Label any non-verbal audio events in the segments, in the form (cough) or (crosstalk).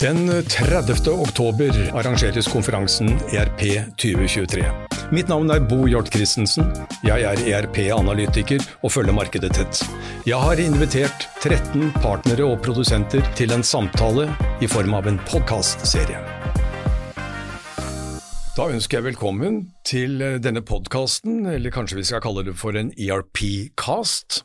Den 30. oktober arrangeres konferansen ERP 2023. Mitt navn er Bo Hjort Christensen. Jeg er ERP-analytiker og følger markedet tett. Jeg har invitert 13 partnere og produsenter til en samtale i form av en podkastserie. Da ønsker jeg velkommen til denne podkasten, eller kanskje vi skal kalle det for en ERP-cast.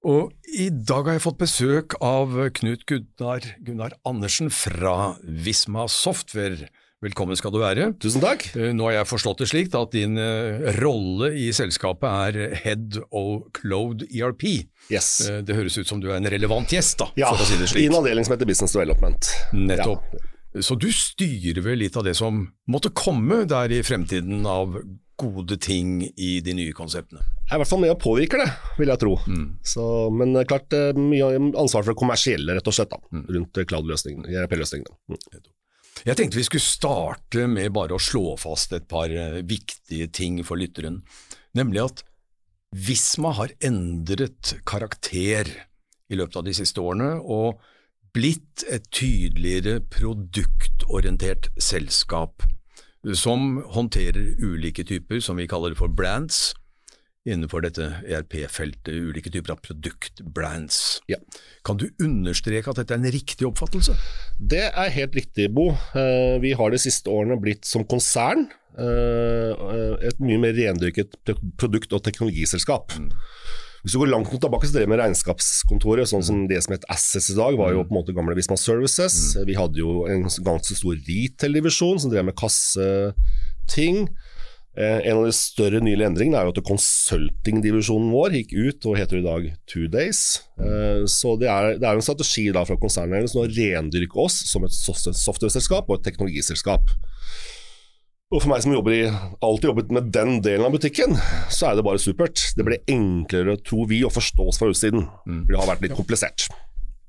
Og i dag har jeg fått besøk av Knut Gunnar, Gunnar Andersen fra Visma Software. Velkommen skal du være. Tusen takk. Eh, nå har jeg forstått det slik at din eh, rolle i selskapet er Head of Cloud ERP. Yes. Eh, det høres ut som du er en relevant gjest, da, ja, for å si det slik. I en avdeling som heter Business Development. Nettopp. Ja. Så du styrer vel litt av det som måtte komme der i fremtiden av gode ting i de nye konseptene? Jeg er i hvert fall med og påvirker det, vil jeg tro. Mm. Så, men klart mye ansvar for det kommersielle, rett og slett, da, mm. rundt cloud-løsningene, ERP-løsningene. Mm. Jeg tenkte vi skulle starte med bare å slå fast et par eh, viktige ting for lytteren, nemlig at Visma har endret karakter i løpet av de siste årene, og blitt et tydeligere produktorientert selskap som håndterer ulike typer, som vi kaller for brands, innenfor dette ERP-feltet, ulike typer av produktbrands. Ja. Kan du understreke at dette er en riktig oppfattelse? Det er helt riktig, Bo. Eh, vi har de siste årene blitt som konsern eh, et mye mer rendyrket produkt- og teknologiselskap. Mm. Hvis du går langt tilbake, så drev med regnskapskontoret, sånn som det som het Assets i dag, var jo mm. på en måte gamle Visma Services. Mm. Vi hadde jo en ganske stor retail-divisjon som drev med kasseting. Eh, en av de større nylige endringene er jo at consulting-divisjonen vår gikk ut og heter i dag Two Days. Eh, så det er, det er en strategi da fra konsernet å rendyrke oss som et software-selskap og et teknologiselskap. Og For meg som jobber i, alltid jobbet med den delen av butikken, så er det bare supert. Det blir enklere, tror vi, å forstå oss fra utsiden. Mm. For det har vært litt komplisert.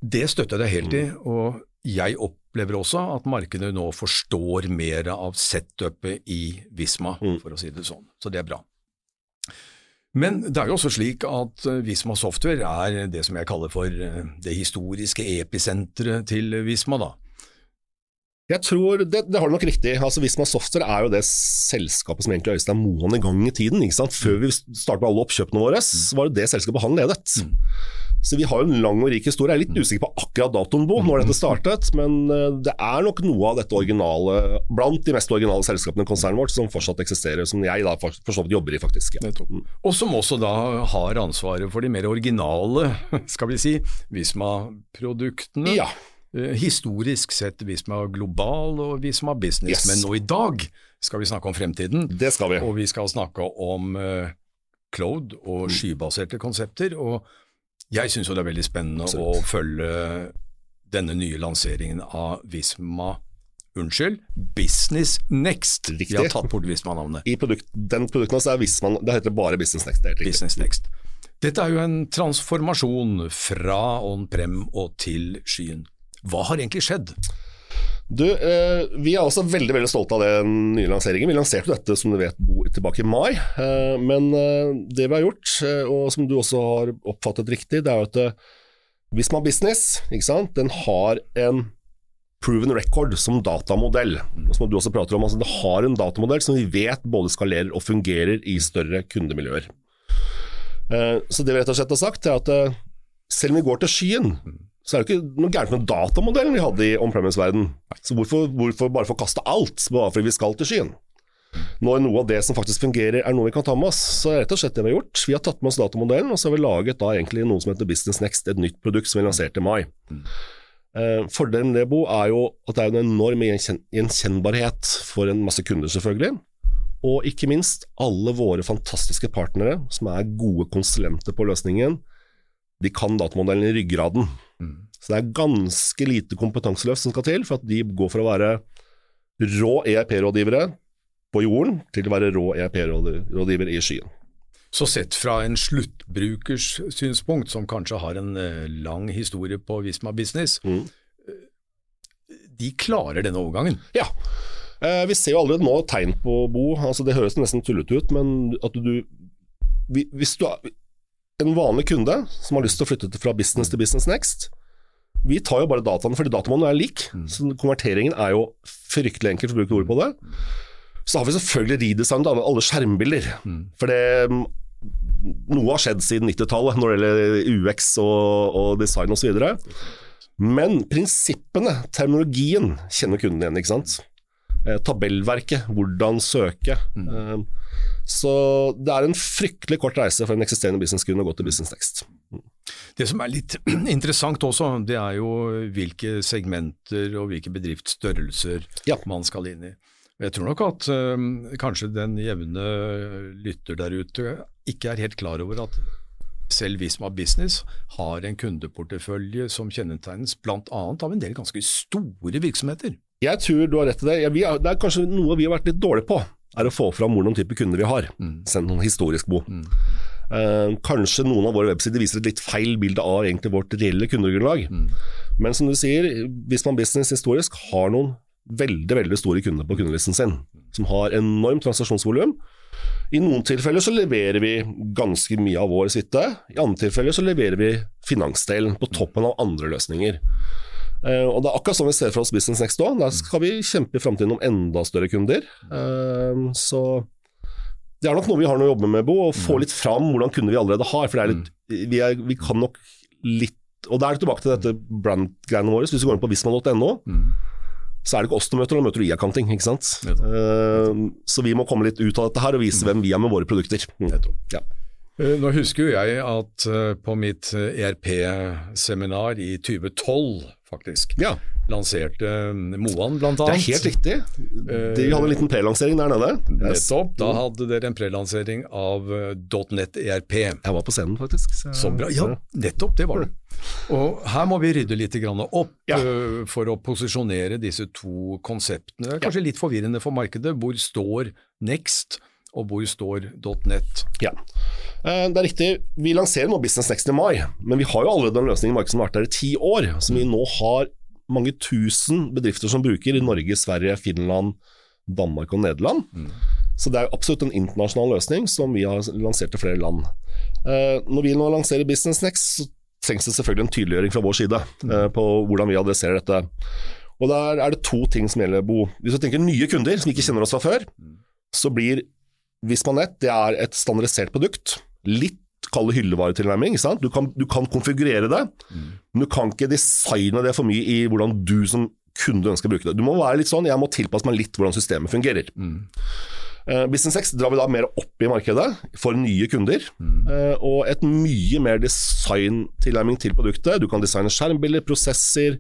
Det støtter jeg deg helt i, og jeg opplever også at markedet nå forstår mer av setupet i Visma, mm. for å si det sånn. Så det er bra. Men det er jo også slik at eh, Visma Software er det som jeg kaller for eh, det historiske episenteret til Visma. da. Jeg tror, det, det har du nok riktig. Altså Visma Software er jo det selskapet som egentlig Øystein Moan i gang i tiden. ikke sant? Før vi startet med alle oppkjøpene våre, så var det det selskapet han ledet. Mm. Så vi har jo en lang og rik historie. Jeg er litt usikker på akkurat datoen Bo, når dette startet, men eh, det er nok noe av dette originale, blant de mest originale selskapene i konsernet vårt, som fortsatt eksisterer, som jeg da for så vidt jobber i, faktisk. Ja. Mm. Og som også da har ansvaret for de mer originale, (laughs) skal vi si, Visma-produktene. Ja. Eh, historisk sett Visma Global og Visma Business, yes. men nå i dag skal vi snakke om fremtiden. Det skal vi. Og vi skal snakke om uh, cloud og mm. skybaserte konsepter. og Jeg syns det er veldig spennende Absolutt. å følge denne nye lanseringen av Visma Unnskyld, Business Next. Riktig. Vi har tatt bort Visma-navnet. I produkt, den produkten er Visma, det heter bare Business Next. Det Business Next. Dette er jo en transformasjon fra on-prem og til skyen. Hva har egentlig skjedd? Du, eh, Vi er også veldig veldig stolte av den nye lanseringen. Vi lanserte dette som du vet tilbake i mai. Eh, men eh, det vi har gjort, eh, og som du også har oppfattet riktig, det er jo at eh, Visma Business den har en proven record som datamodell. Som du også prater om, altså Det har en datamodell som vi vet både skalerer og fungerer i større kundemiljøer. Eh, så det vi rett og slett har sagt, er at selv om vi går til skyen, så er det ikke noe gærent med datamodellen vi hadde i on-premise-verden. Så hvorfor, hvorfor, bare forkaste alt, bare fordi vi skal til skyen? Når noe av det som faktisk fungerer er noe vi kan ta med oss, så er det rett og slett det vi har gjort. Vi har tatt med oss datamodellen, og så har vi laget da egentlig noe som heter Business Next, et nytt produkt som vi lanserte i mai. Mm. Eh, fordelen med det, Bo, er jo at det er en enorm gjenkjennbarhet for en masse kunder, selvfølgelig. Og ikke minst alle våre fantastiske partnere som er gode konsulenter på løsningen. De kan datamodellen i ryggraden. Mm. Så det er ganske lite kompetanseløft som skal til for at de går fra å være rå ERP-rådgivere på jorden til å være rå ERP-rådgiver i skyen. Så sett fra en sluttbrukers synspunkt, som kanskje har en eh, lang historie på Visma Business, mm. de klarer denne overgangen? Ja. Eh, vi ser jo allerede nå tegn på Bo, altså det høres nesten tullete ut, men at du Hvis du en vanlig kunde som har lyst til å flytte fra business til business next, Vi tar jo bare dataene fordi datamannen er lik, så konverteringen er jo fryktelig enkel, for å bruke ord på det. Så har vi selvfølgelig redesignet alle alle skjermbilder. For det noe har skjedd siden 90-tallet når det gjelder UX og, og design osv. Men prinsippene, terminologien, kjenner kunden igjen. ikke sant? Eh, tabellverket, hvordan søke. Mm. så det er en fryktelig kort reise for en eksisterende businesskunde å gå til Business Next. Det som er litt (clears throat) interessant også, det er jo hvilke segmenter og hvilke bedriftsstørrelser Ja. man skal inn i. Jeg tror nok at øh, kanskje den jevne lytter der ute ikke er helt klar over at selv Visma Business har en kundeportefølje som kjennetegnes bl.a. av en del ganske store virksomheter. Jeg tror du har rett i det. Vi er, det er kanskje noe vi har vært litt dårlige på, er å få fram hvordan type kunder vi har. Sendt noen historisk bo. Eh, kanskje noen av våre websider viser et litt feil bilde av egentlig vårt reelle kundegrunnlag. Men som du sier, hvis man Business historisk har noen veldig veldig store kunder på kundelisten sin, som har enormt transaksjonsvolum. I noen tilfeller så leverer vi ganske mye av vår suite, i andre tilfeller så leverer vi finansdelen på toppen av andre løsninger. Eh, og Det er akkurat sånn vi ser for oss Business Next òg. Der skal vi kjempe i framtiden om enda større kunder. Eh, så det er nok noe vi har noe å jobbe med, Bo, å få litt fram hvordan kunder vi allerede har. For det er litt, vi, er, vi kan nok litt Og da er det tilbake til dette brand-greiene våre. Hvis du går inn på visma.no, så er det ikke oss du møter, da møter du IA-accounting. ikke sant? Eh, så vi må komme litt ut av dette her og vise hvem vi er med våre produkter. Mm. Ja. Eh, Nå husker jo jeg at eh, på mitt ERP-seminar i 2012 faktisk, ja, lanserte eh, Moan blant det er helt riktig. De hadde en liten prelansering der nede. Nettopp. Da hadde dere en prelansering av eh, .net ERP. jeg var på scenen, faktisk. Så, Så bra. Ja, nettopp, det var det. Og her må vi rydde litt opp Ja. eh, for å posisjonere disse to konseptene. Det er kanskje litt forvirrende for markedet. Hvor står Next, og hvor står .net? Ja. Eh, Det er riktig, vi lanserer nå Business Next i mai, men vi har jo allerede en løsning i markedet som har vært der i ti år, som vi nå har mange tusen bedrifter som bruker i Norge, Sverige, Finland, Danmark og Nederland. Så det er absolutt en internasjonal løsning som vi har lansert til flere land. Eh, Når vi nå lanserer Business Next, så trengs det selvfølgelig en tydeliggjøring fra vår side eh, på hvordan vi adresserer dette. Og Der er det to ting som gjelder, Bo. Hvis du tenker nye kunder som ikke kjenner oss fra før, så blir Vismanet det er et standardisert produkt. Litt kall det hyllevaretilnærming. ikke sant? Du kan, du kan konfigurere det, men du kan ikke designe det for mye i hvordan du som kunde ønsker å bruke det. Du må være litt sånn, jeg må tilpasse meg litt hvordan systemet fungerer. Eh, Business 6 drar vi da mer opp i markedet for nye kunder, eh, og et mye mer designtilnærming til produktet. Du kan designe skjermbilder, prosesser,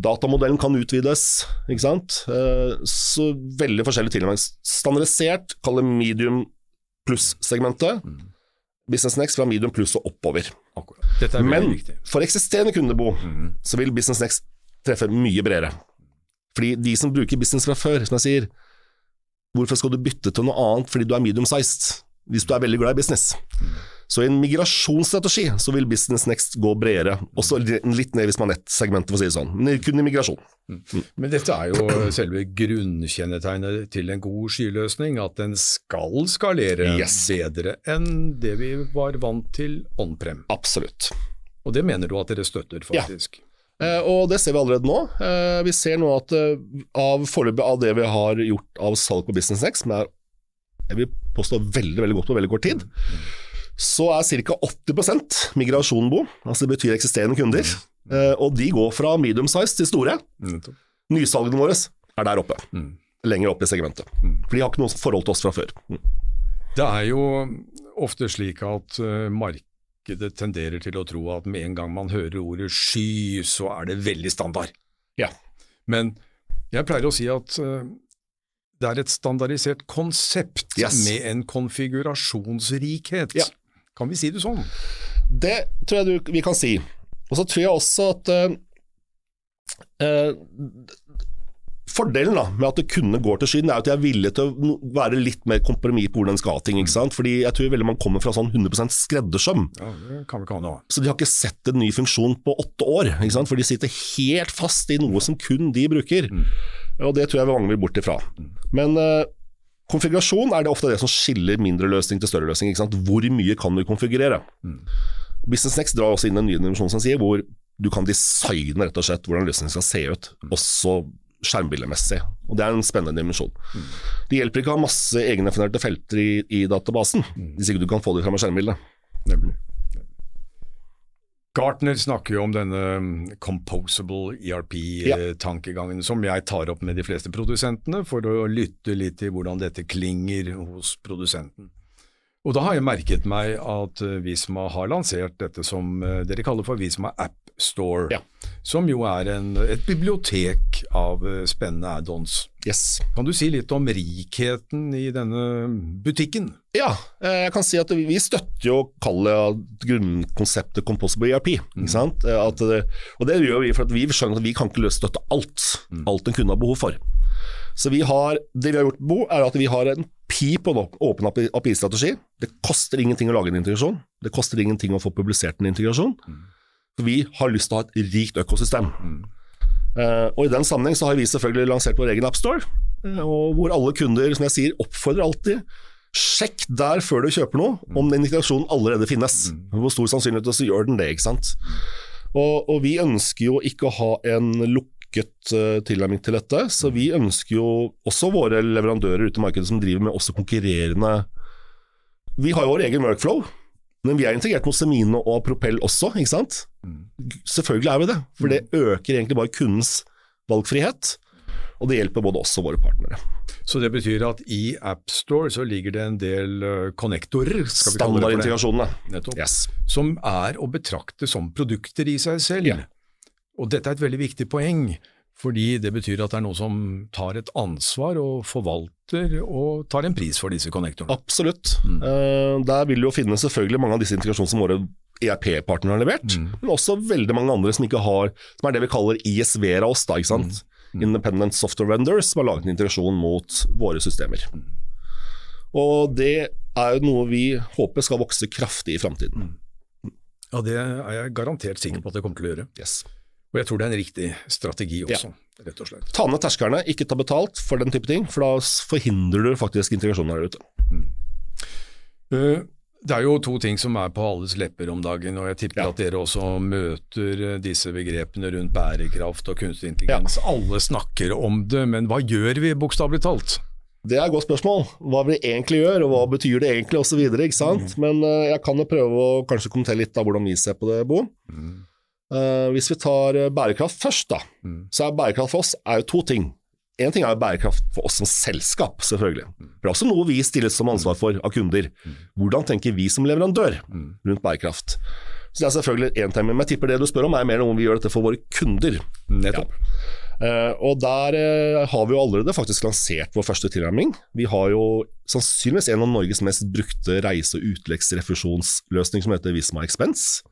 datamodellen kan utvides, ikke sant. Eh, Så veldig forskjellig tilnærming. Standardisert, kall det medium pluss-segmentet. Business Next fra medium pluss og oppover. Er Men viktig. for eksisterende kundebo så vil Business Next treffe mye bredere. Fordi de som bruker business fra før, som jeg sier, hvorfor skal du bytte til noe annet fordi du er medium sized, hvis du er veldig glad i business? Så i en migrasjonsstrategi så vil Business Next gå bredere, også litt ned hvis man nettsegmentet, for å si det sånn, men kun i migrasjon. Men dette er jo selve grunnkjennetegnet til en god skyløsning, at den skal skalere Yes. bedre enn det vi var vant til on-prem. Absolutt. Og det mener du at dere støtter, Ja. faktisk? Eh, og det ser vi allerede nå. Eh, vi ser nå at eh, av foreløpig av det vi har gjort av salg på Business Next, som er jeg vil påstå veldig veldig godt på veldig kort tid, så er ca. 80 migrasjon, Bo. Altså det betyr eksisterende kunder. Eh, og de går fra medium size til store. Nysalgene våre er der oppe. Mm. Lenger oppe i segmentet. For de har ikke noe forhold til oss fra før. Mm. Det er jo ofte slik at eh, markedet tenderer til å tro at med en gang man hører ordet sky, så er det veldig standard. Ja. Men jeg pleier å si at eh, det er et standardisert konsept Yes. med en konfigurasjonsrikhet. Ja. Kan vi si det sånn? Det tror jeg du, vi kan si. Og så tror jeg også at uh, uh, Fordelen da, med at det kunne går til skyen, er at jeg er villig til å være litt mer kompromiss på hvordan en skal ha ting. ikke sant? Fordi jeg tror veldig man kommer fra sånn 100 skreddersøm. Ja, det kan vi ikke ha nå. Så de har ikke sett en ny funksjon på åtte år. ikke sant? For de sitter helt fast i noe som kun de bruker. Og det tror jeg mange vil bort ifra. Men eh, konfigurasjon er det ofte det som skiller mindre løsning til større løsning. ikke sant? Hvor mye kan du konfigurere? Business Next drar også inn en ny dimensjon som sier hvor du kan designe rett og slett hvordan løsningen skal se ut, også skjermbildemessig. Og Det er en spennende dimensjon. Det hjelper ikke å ha masse egendefinerte felter i, i databasen, hvis ikke du kan få det fram med skjermbildet. Nemlig. Gartner snakker jo om denne mm, composable ERP-tankegangen, som jeg tar opp med de fleste produsentene, for å lytte litt til hvordan dette klinger hos produsenten. Og da har jeg merket meg at eh, Visma har lansert dette som eh, dere kaller for Visma App Store, Ja. som jo er en, et bibliotek av eh, spennende add-ons. Yes. Kan du si litt om rikheten i denne butikken? Ja, eh, jeg kan si at vi støtter jo kallet grunnkonseptet Composable ERP. Ikke sant? Eh, At og det gjør vi for at vi skjønner at vi kan ikke løse støtte alt. Alt en kunde har behov for. Så vi har, det vi har gjort, Bo, er at vi har en pip og en åpen API-strategi. Det koster ingenting å lage en integrasjon. Det koster ingenting å få publisert en integrasjon. For vi har lyst til å ha et rikt økosystem. Eh, og I den sammenheng så har vi selvfølgelig lansert vår egen AppStore, uh, og hvor alle kunder som jeg sier, oppfordrer alltid Sjekk der før du kjøper noe, om den integrasjonen allerede finnes. Hvor stor sannsynlighet så gjør den det, ikke sant. Og, og vi ønsker jo ikke å ha en lukket uh, tilnærming til dette, så vi ønsker jo også våre leverandører ute i markedet som driver med også konkurrerende Vi har jo vår egen workflow, men vi er integrert mot Semino og Propell også, ikke sant. Selvfølgelig er vi det, for det øker egentlig bare kundens valgfrihet. Og det hjelper både oss og våre partnere. Så det betyr at i AppStore så ligger det en del konnektorer, skal vi kalle det for det, Standardintegrasjonene. nettopp, Yes. som er å betrakte som produkter i seg selv. Ja. Og dette er et veldig viktig poeng, fordi det betyr at det er noen som tar et ansvar og forvalter og tar en pris for disse konnektorene. Absolutt. Eh, der vil du jo finne selvfølgelig mange av disse integrasjonene som våre ERP-partnere har levert, men også veldig mange andre som ikke har Som er det vi kaller ISV-er av oss, da, ikke sant. Independent Software Vendors som har laget en integrasjon mot våre systemer. Og det er jo noe vi håper skal vokse kraftig i framtiden. Ja, det er jeg garantert sikker på at det kommer til å gjøre. Yes. Og jeg tror det er en riktig strategi også, rett og slett. Ta ned terskerne, ikke ta betalt for den type ting, for da forhindrer du faktisk integrasjonen der ute. Eh, Det er jo to ting som er på alles lepper om dagen, og jeg tipper Ja. at dere også møter eh, disse begrepene rundt bærekraft og kunstig intelligens. Alle snakker om det, men hva gjør vi bokstavelig talt? Det er et godt spørsmål. Hva vi egentlig gjør, og hva betyr det egentlig osv. Mm. Men eh, jeg kan jo prøve å kanskje kommentere litt av hvordan vi ser på det, Bo. Eh, hvis vi tar eh, bærekraft først, da, så er bærekraft for oss er jo to ting. Én ting er bærekraft for oss som selskap, selvfølgelig. Det er også noe vi stilles som ansvar for av kunder. Hvordan tenker vi som leverandør rundt bærekraft? Så det er selvfølgelig én ting, men jeg tipper det du spør om er mer om vi gjør dette for våre kunder. Nettopp. Eh, og der uh, har vi jo allerede faktisk lansert vår første tilnærming. Vi har jo sannsynligvis en av Norges mest brukte reise- og utleggsrefusjonsløsning som heter Visma Expense.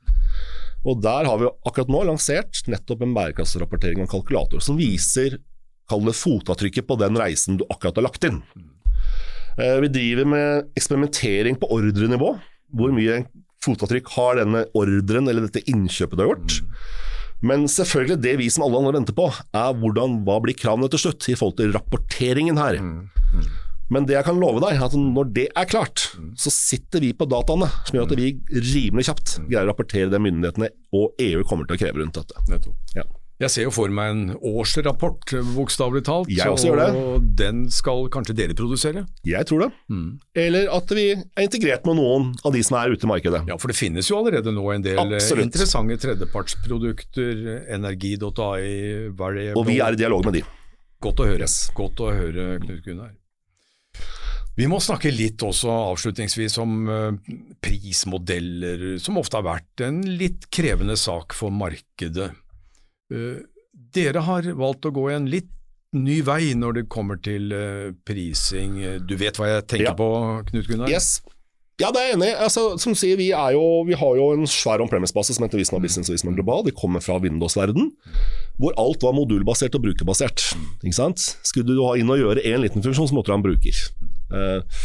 Og der har vi akkurat nå lansert nettopp en bærekraftsrapportering og en kalkulator som viser fotavtrykket på den reisen du akkurat har lagt inn. Eh, Vi driver med eksperimentering på ordrenivå. Hvor mye fotavtrykk har denne ordren eller dette innkjøpet du har gjort? Men selvfølgelig det vi som alle andre venter på, er hvordan, hva blir kravene til slutt i forhold til rapporteringen her. Men det jeg kan love deg, at når det er klart, så sitter vi på dataene som gjør at vi rimelig kjapt greier å rapportere det myndighetene og EU kommer til å kreve rundt dette. Ja. Jeg ser jo for meg en årsrapport, bokstavelig talt. Jeg også gjør det. Og den skal kanskje dere produsere? Jeg tror det. Eller at vi er integrert med noen av de som er ute i markedet. Ja, for det finnes jo allerede nå en del eh, Absolutt. interessante tredjepartsprodukter. Energi.ai, Variable Og vi er i dialog med de. Godt å høre. Godt å høre, Knut Gunnar. Vi må snakke litt også avslutningsvis om eh, prismodeller, som ofte har vært en litt krevende sak for markedet. Eh, dere har valgt å gå en litt ny vei når det kommer til eh, prising. Du vet hva jeg tenker Ja. på, Knut Gunnar? Yes. Ja, det er jeg enig. i. Altså, som sier, vi, er jo, vi har jo en svær on-premise-base som heter Visma Business og Visma Global. Vi kommer fra Windows-verden, hvor alt var modulbasert og brukerbasert. Skulle du ha inn og gjøre én liten funksjon, så måtte du ha en bruker. Eh,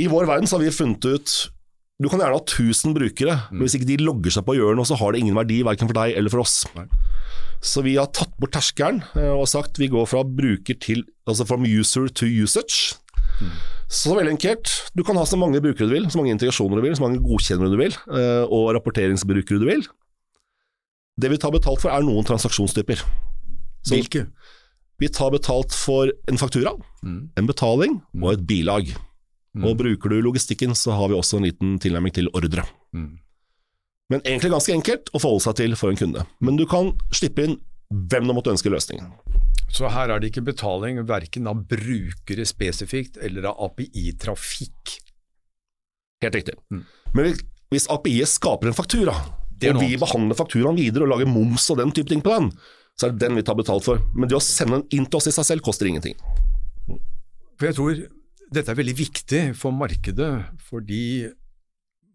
I vår verden så har vi funnet ut du kan gjerne ha 1000 brukere, men hvis ikke de logger seg på å gjøre noe, så har det ingen verdi verken for deg eller for oss. Nei. Så vi har tatt bort terskelen eh, og sagt vi går fra bruker til Altså from user to usage. Så veldig enkelt. Du kan ha så mange brukere du vil, så mange integrasjoner du vil, så mange godkjennere du vil, eh, og rapporteringsbrukere du vil. Det vi tar betalt for er noen transaksjonstyper. Hvilke? Vi tar betalt for en faktura, Mm. en betaling og et bilag. Og bruker du logistikken, så har vi også en liten tilnærming til ordre. Mm. Men egentlig ganske enkelt å forholde seg til for en kunde. Men du kan slippe inn hvem du måtte ønske løsningen. Så her er det ikke betaling verken av brukere spesifikt eller av API-trafikk. Helt riktig. Mm. Men hvis API-et skaper en faktura, og vi behandler fakturaen videre og lager moms og den type ting på den, så er det den vi tar betalt for. Men det å sende den inn til oss i seg selv koster ingenting. For jeg tror dette er veldig viktig for markedet, fordi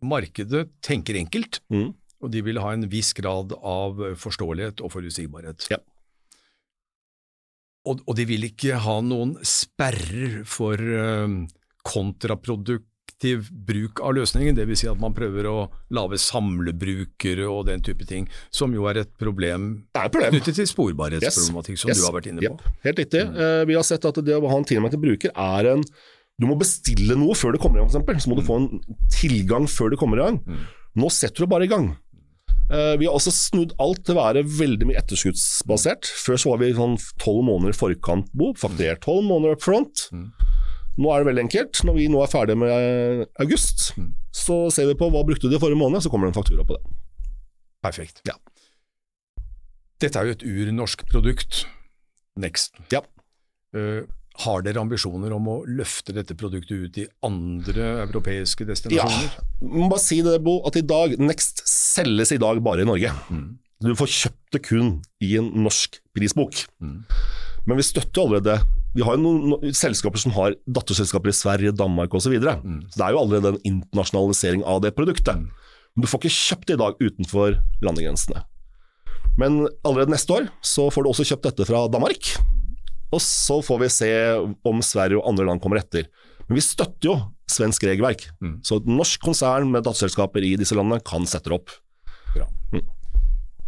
markedet tenker enkelt, Mm. og de vil ha en viss grad av forståelighet og forutsigbarhet. Ja. Og, og de vil ikke ha noen sperrer for eh, kontraproduktiv bruk av løsningen, dvs. Si at man prøver å lage samlebrukere og den type ting, som jo er et problem Det er et problem. knyttet til sporbarhetsproblematikk, som Yes. du har vært inne på. Yep. Helt riktig. Eh, vi har sett at det å ha en tilnærming til bruker er en Du må bestille noe før det kommer i gang, f.eks. Så må du få en tilgang før det kommer i gang. Nå setter du bare i gang. Uh, vi har også snudd alt til å være veldig mye etterskuddsbasert. Før så var vi sånn tolv måneder i forkant, Bo. Fakturert tolv måneder up front. Nå er det veldig enkelt. Når vi nå er ferdige med august, august, så ser vi på hva brukte du i forrige måned, så kommer det en faktura på det. Perfekt. Ja. Dette er jo et urnorsk produkt, Next. Ja. Uh, har dere ambisjoner om å løfte dette produktet ut i andre europeiske destinasjoner? Ja, må bare si det, Bo, at i dag, Next selges i dag bare i Norge. Du får kjøpt det kun i en norsk prisbok. Men vi støtter allerede Vi har jo noen no, selskaper som har datterselskaper i Sverige, Danmark osv. Så, videre. så det er jo allerede en internasjonalisering av det produktet. Men du får ikke kjøpt det i dag utenfor landegrensene. Men allerede neste år så får du også kjøpt dette fra Danmark. Og så får vi se om Sverige og andre land kommer etter. Men vi støtter jo svensk regelverk. Så et norsk konsern med datterselskaper i disse landene kan sette det opp. Bra.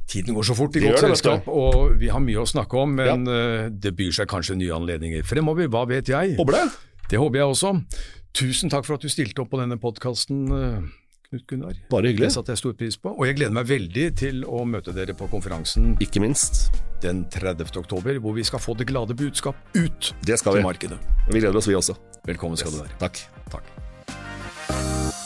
Tiden går så fort i godt selskap, og vi har mye å snakke om, men eh, det byr seg kanskje nye anledninger fremover. Hva vet jeg? Håper det. Det håper jeg også. Tusen takk for at du stilte opp på denne podkasten, Knut Gunnar. Bare hyggelig. Det satte jeg stor pris på, og jeg gleder meg veldig til å møte dere på konferansen Ikke minst. den 30. oktober, hvor vi skal få det glade budskap ut Det skal til vi. markedet. Vi gleder oss, vi også. Velkommen skal du være. Takk. Takk.